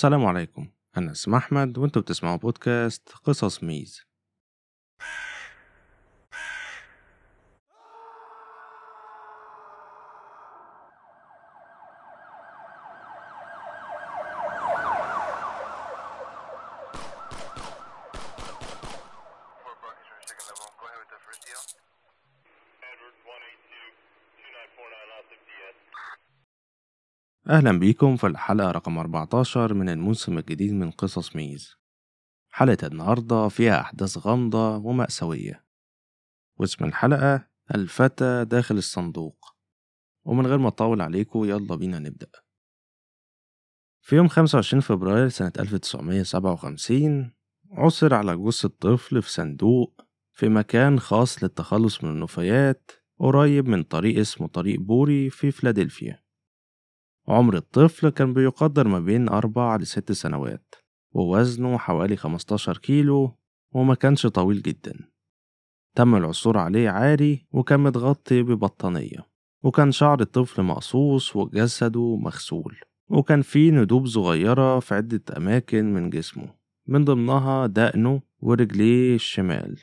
السلام عليكم. أنا اسم أحمد وأنتوا بتسمعوا بودكاست قصص ميز. أهلا بيكم في الحلقة رقم 14 من الموسم الجديد من قصص ميز. حلقة النهاردة فيها أحداث غامضة ومأساوية. واسم الحلقة الفتى داخل الصندوق. ومن غير ما أطول عليكم يلا بينا نبدأ. في يوم 25 فبراير سنة 1957 عثر على جثة طفل في صندوق في مكان خاص للتخلص من النفايات قريب من طريق اسمه طريق بوري في فيلادلفيا. عمر الطفل كان بيقدر ما بين أربع لست سنوات ووزنه حوالي 15 كيلو وما كانش طويل جدا. تم العثور عليه عاري وكان متغطي ببطانية وكان شعر الطفل مقصوص وجسده مغسول وكان فيه ندوب صغيرة في عدة أماكن من جسمه من ضمنها دقنه ورجليه الشمال.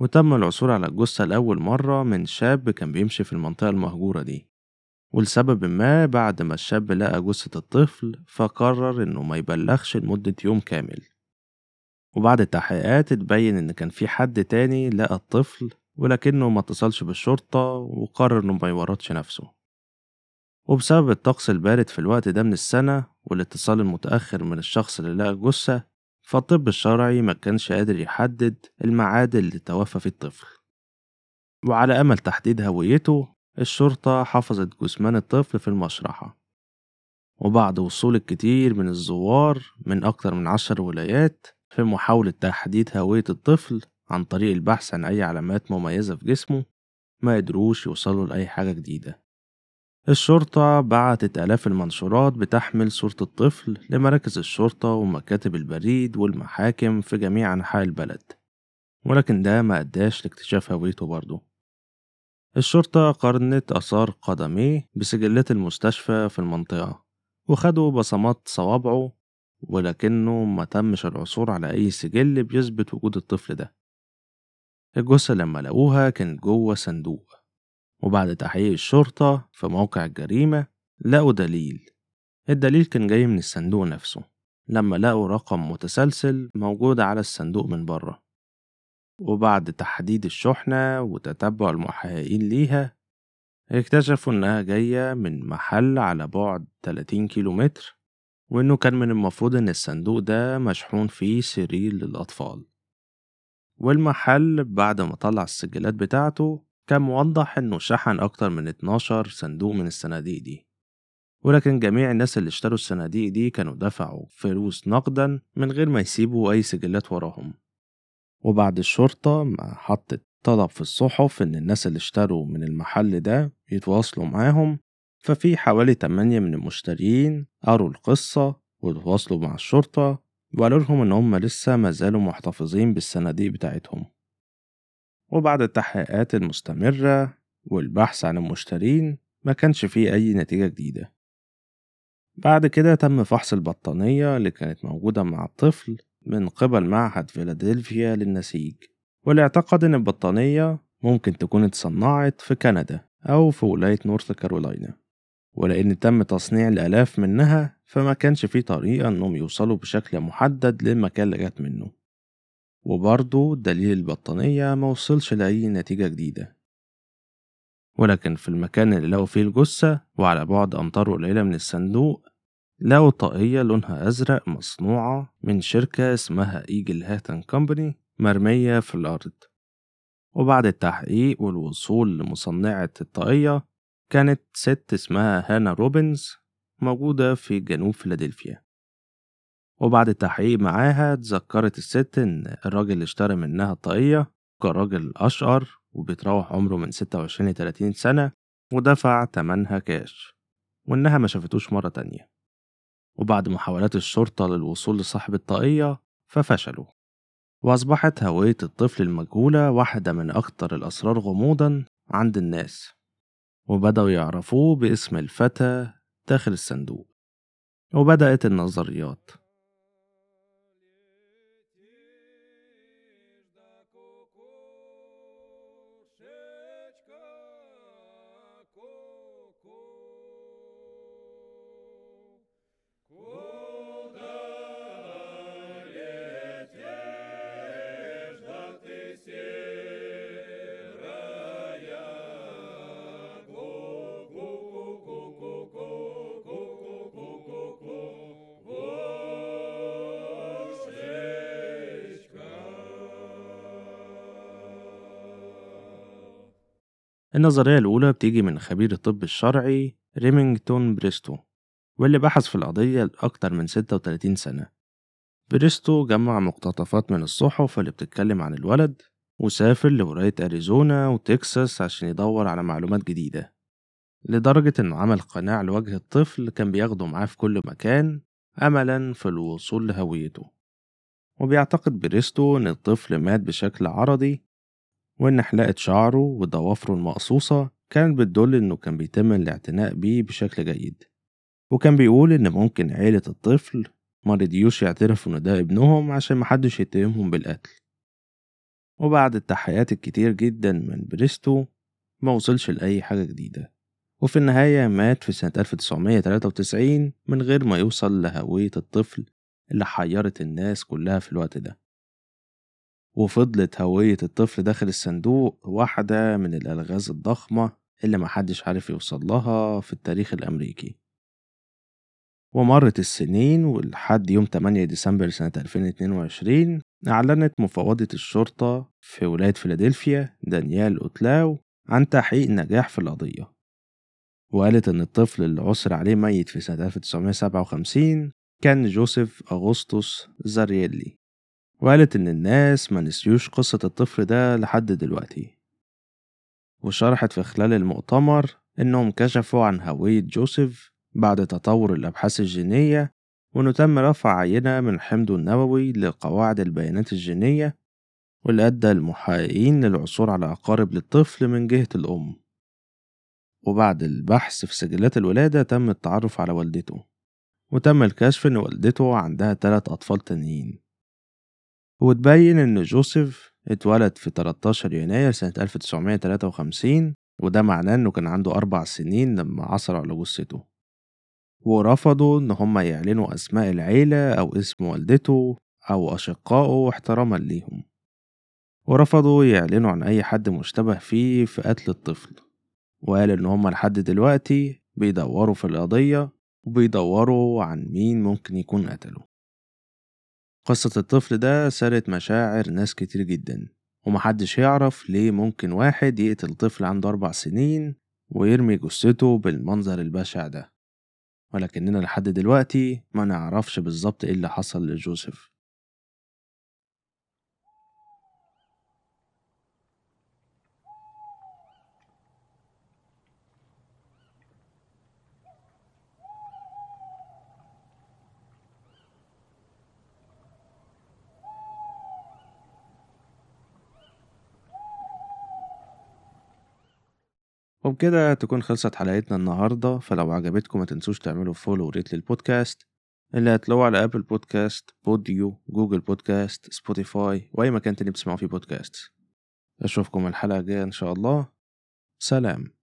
وتم العثور على الجثة لأول مرة من شاب كان بيمشي في المنطقة المهجورة دي. ولسبب ما بعد ما الشاب لقى جثة الطفل فقرر إنه ما يبلغش لمدة يوم كامل. وبعد التحقيقات اتبين إن كان في حد تاني لقى الطفل ولكنه ما اتصلش بالشرطة وقرر إنه ما يورطش نفسه. وبسبب الطقس البارد في الوقت ده من السنة والاتصال المتأخر من الشخص اللي لقى الجثة فالطب الشرعي ما كانش قادر يحدد الميعاد اللي توفى فيه الطفل. وعلى أمل تحديد هويته الشرطة حفظت جثمان الطفل في المشرحة. وبعد وصول الكتير من الزوار من أكتر من عشر ولايات في محاولة تحديد هوية الطفل عن طريق البحث عن أي علامات مميزة في جسمه ما قدروش يوصلوا لأي حاجة جديدة. الشرطة بعتت آلاف المنشورات بتحمل صورة الطفل لمراكز الشرطة ومكاتب البريد والمحاكم في جميع أنحاء البلد. ولكن ده ما أداش لاكتشاف هويته برضه. الشرطة قارنت آثار قدميه بسجلات المستشفى في المنطقة وخدوا بصمات صوابعه ولكنه ما تمش العثور على أي سجل بيثبت وجود الطفل ده. الجثة لما لقوها كانت جوه صندوق وبعد تحقيق الشرطة في موقع الجريمة لقوا دليل. الدليل كان جاي من الصندوق نفسه لما لقوا رقم متسلسل موجود على الصندوق من بره. وبعد تحديد الشحنة وتتبع المحققين ليها اكتشفوا إنها جاية من محل على بعد 30 كيلو متر وإنه كان من المفروض إن الصندوق ده مشحون فيه سرير للأطفال. والمحل بعد ما طلع السجلات بتاعته كان موضح إنه شحن أكتر من 12 صندوق من الصناديق دي. ولكن جميع الناس اللي اشتروا الصناديق دي كانوا دفعوا فلوس نقدا من غير ما يسيبوا أي سجلات وراهم. وبعد الشرطة ما حطت طلب في الصحف إن الناس اللي اشتروا من المحل ده يتواصلوا معاهم ففي حوالي تمانية من المشترين قروا القصة وتواصلوا مع الشرطة وقالوا لهم إن هم لسه مازالوا محتفظين بالصناديق بتاعتهم. وبعد التحقيقات المستمرة والبحث عن المشترين ما كانش فيه أي نتيجة جديدة. بعد كده تم فحص البطانية اللي كانت موجودة مع الطفل من قبل معهد فيلادلفيا للنسيج. واللي اعتقد إن البطانية ممكن تكون اتصنعت في كندا أو في ولاية نورث كارولاينا ولأن تم تصنيع الآلاف منها فما كانش في طريقة إنهم يوصلوا بشكل محدد للمكان اللي جت منه. وبرضه دليل البطانية موصلش لأي نتيجة جديدة. ولكن في المكان اللي لقوا فيه الجثة وعلى بعد أمتار قليلة من الصندوق لقوا طاقية لونها أزرق مصنوعة من شركة اسمها Eagle Hat and Company مرمية في الأرض. وبعد التحقيق والوصول لمصنعة الطاقية كانت ست اسمها هانا روبنز موجودة في جنوب فيلادلفيا. وبعد التحقيق معاها اتذكرت الست إن الراجل اللي اشترى منها الطاقية كان راجل أشقر وبيتراوح عمره من 26 ل 30 سنة ودفع تمنها كاش وإنها ما شافتوش مرة تانية. وبعد محاولات الشرطة للوصول لصاحب الطاقية ففشلوا. وأصبحت هوية الطفل المجهولة واحدة من أكتر الأسرار غموضا عند الناس. وبدأوا يعرفوه باسم الفتى داخل الصندوق. وبدأت النظريات. النظرية الأولى بتيجي من خبير الطب الشرعي ريمينغتون بريستو واللي بحث في القضية لأكتر من 36 سنة. بريستو جمع مقتطفات من الصحف اللي بتتكلم عن الولد وسافر لولاية أريزونا وتكساس عشان يدور على معلومات جديدة. لدرجة إنه عمل قناع لوجه الطفل كان بياخده معاه في كل مكان أملا في الوصول لهويته. وبيعتقد بريستو إن الطفل مات بشكل عرضي وإن حلاقة شعره وضوافره المقصوصة كانت بتدل إنه كان بيتم الاعتناء بيه بشكل جيد. وكان بيقول إن ممكن عيلة الطفل مرضيوش يعترفوا إن ده ابنهم عشان محدش يتهمهم بالقتل. وبعد التحقيقات الكتير جدا من بريستو ما وصلش لأي حاجة جديدة. وفي النهاية مات في سنة 1993 من غير ما يوصل لهوية الطفل اللي حيرت الناس كلها في الوقت ده. وفضلت هوية الطفل داخل الصندوق واحدة من الألغاز الضخمة اللي محدش عارف يوصل لها في التاريخ الأمريكي. ومرت السنين ولحد يوم 8 ديسمبر سنة 2022 أعلنت مفوضية الشرطة في ولاية فيلادلفيا دانيال أوتلاو عن تحقيق نجاح في القضية. وقالت إن الطفل اللي عثر عليه ميت في سنة 1957 كان جوزيف أغسطس زارييلي. وقالت إن الناس ما نسيوش قصة الطفل ده لحد دلوقتي. وشرحت في خلال المؤتمر إنهم كشفوا عن هوية جوزيف بعد تطور الأبحاث الجينية وإنه تم رفع عينة من حمضه النووي لقواعد البيانات الجينية واللي أدى المحققين للعثور على أقارب للطفل من جهة الأم. وبعد البحث في سجلات الولادة تم التعرف على والدته وتم الكشف إن والدته عندها تلات أطفال تانيين. وتبين إن جوزيف اتولد في 13 يناير سنة 1953 وده معناه إنه كان عنده أربع سنين لما عثروا على جثته. ورفضوا إن هما يعلنوا أسماء العيلة أو اسم والدته أو أشقائه احتراما ليهم. ورفضوا يعلنوا عن أي حد مشتبه فيه في قتل الطفل. وقال إن هما لحد دلوقتي بيدوروا في القضية وبيدوروا عن مين ممكن يكون قتله. قصة الطفل ده سرت مشاعر ناس كتير جدا ومحدش يعرف ليه ممكن واحد يقتل طفل عنده أربع سنين ويرمي جثته بالمنظر البشع ده. ولكننا لحد دلوقتي ما نعرفش بالظبط إيه اللي حصل لجوزيف. وبكده تكون خلصت حلقتنا النهاردة. فلو عجبتكم ما تنسوش تعملوا follow و rate للبودكاست اللي هتلاقوه على Apple Podcast Podeo Google Podcast Spotify وأي مكان تاني بتسمعوا فيه بودكاست أشوفكم الحلقة الجاية إن شاء الله. سلام.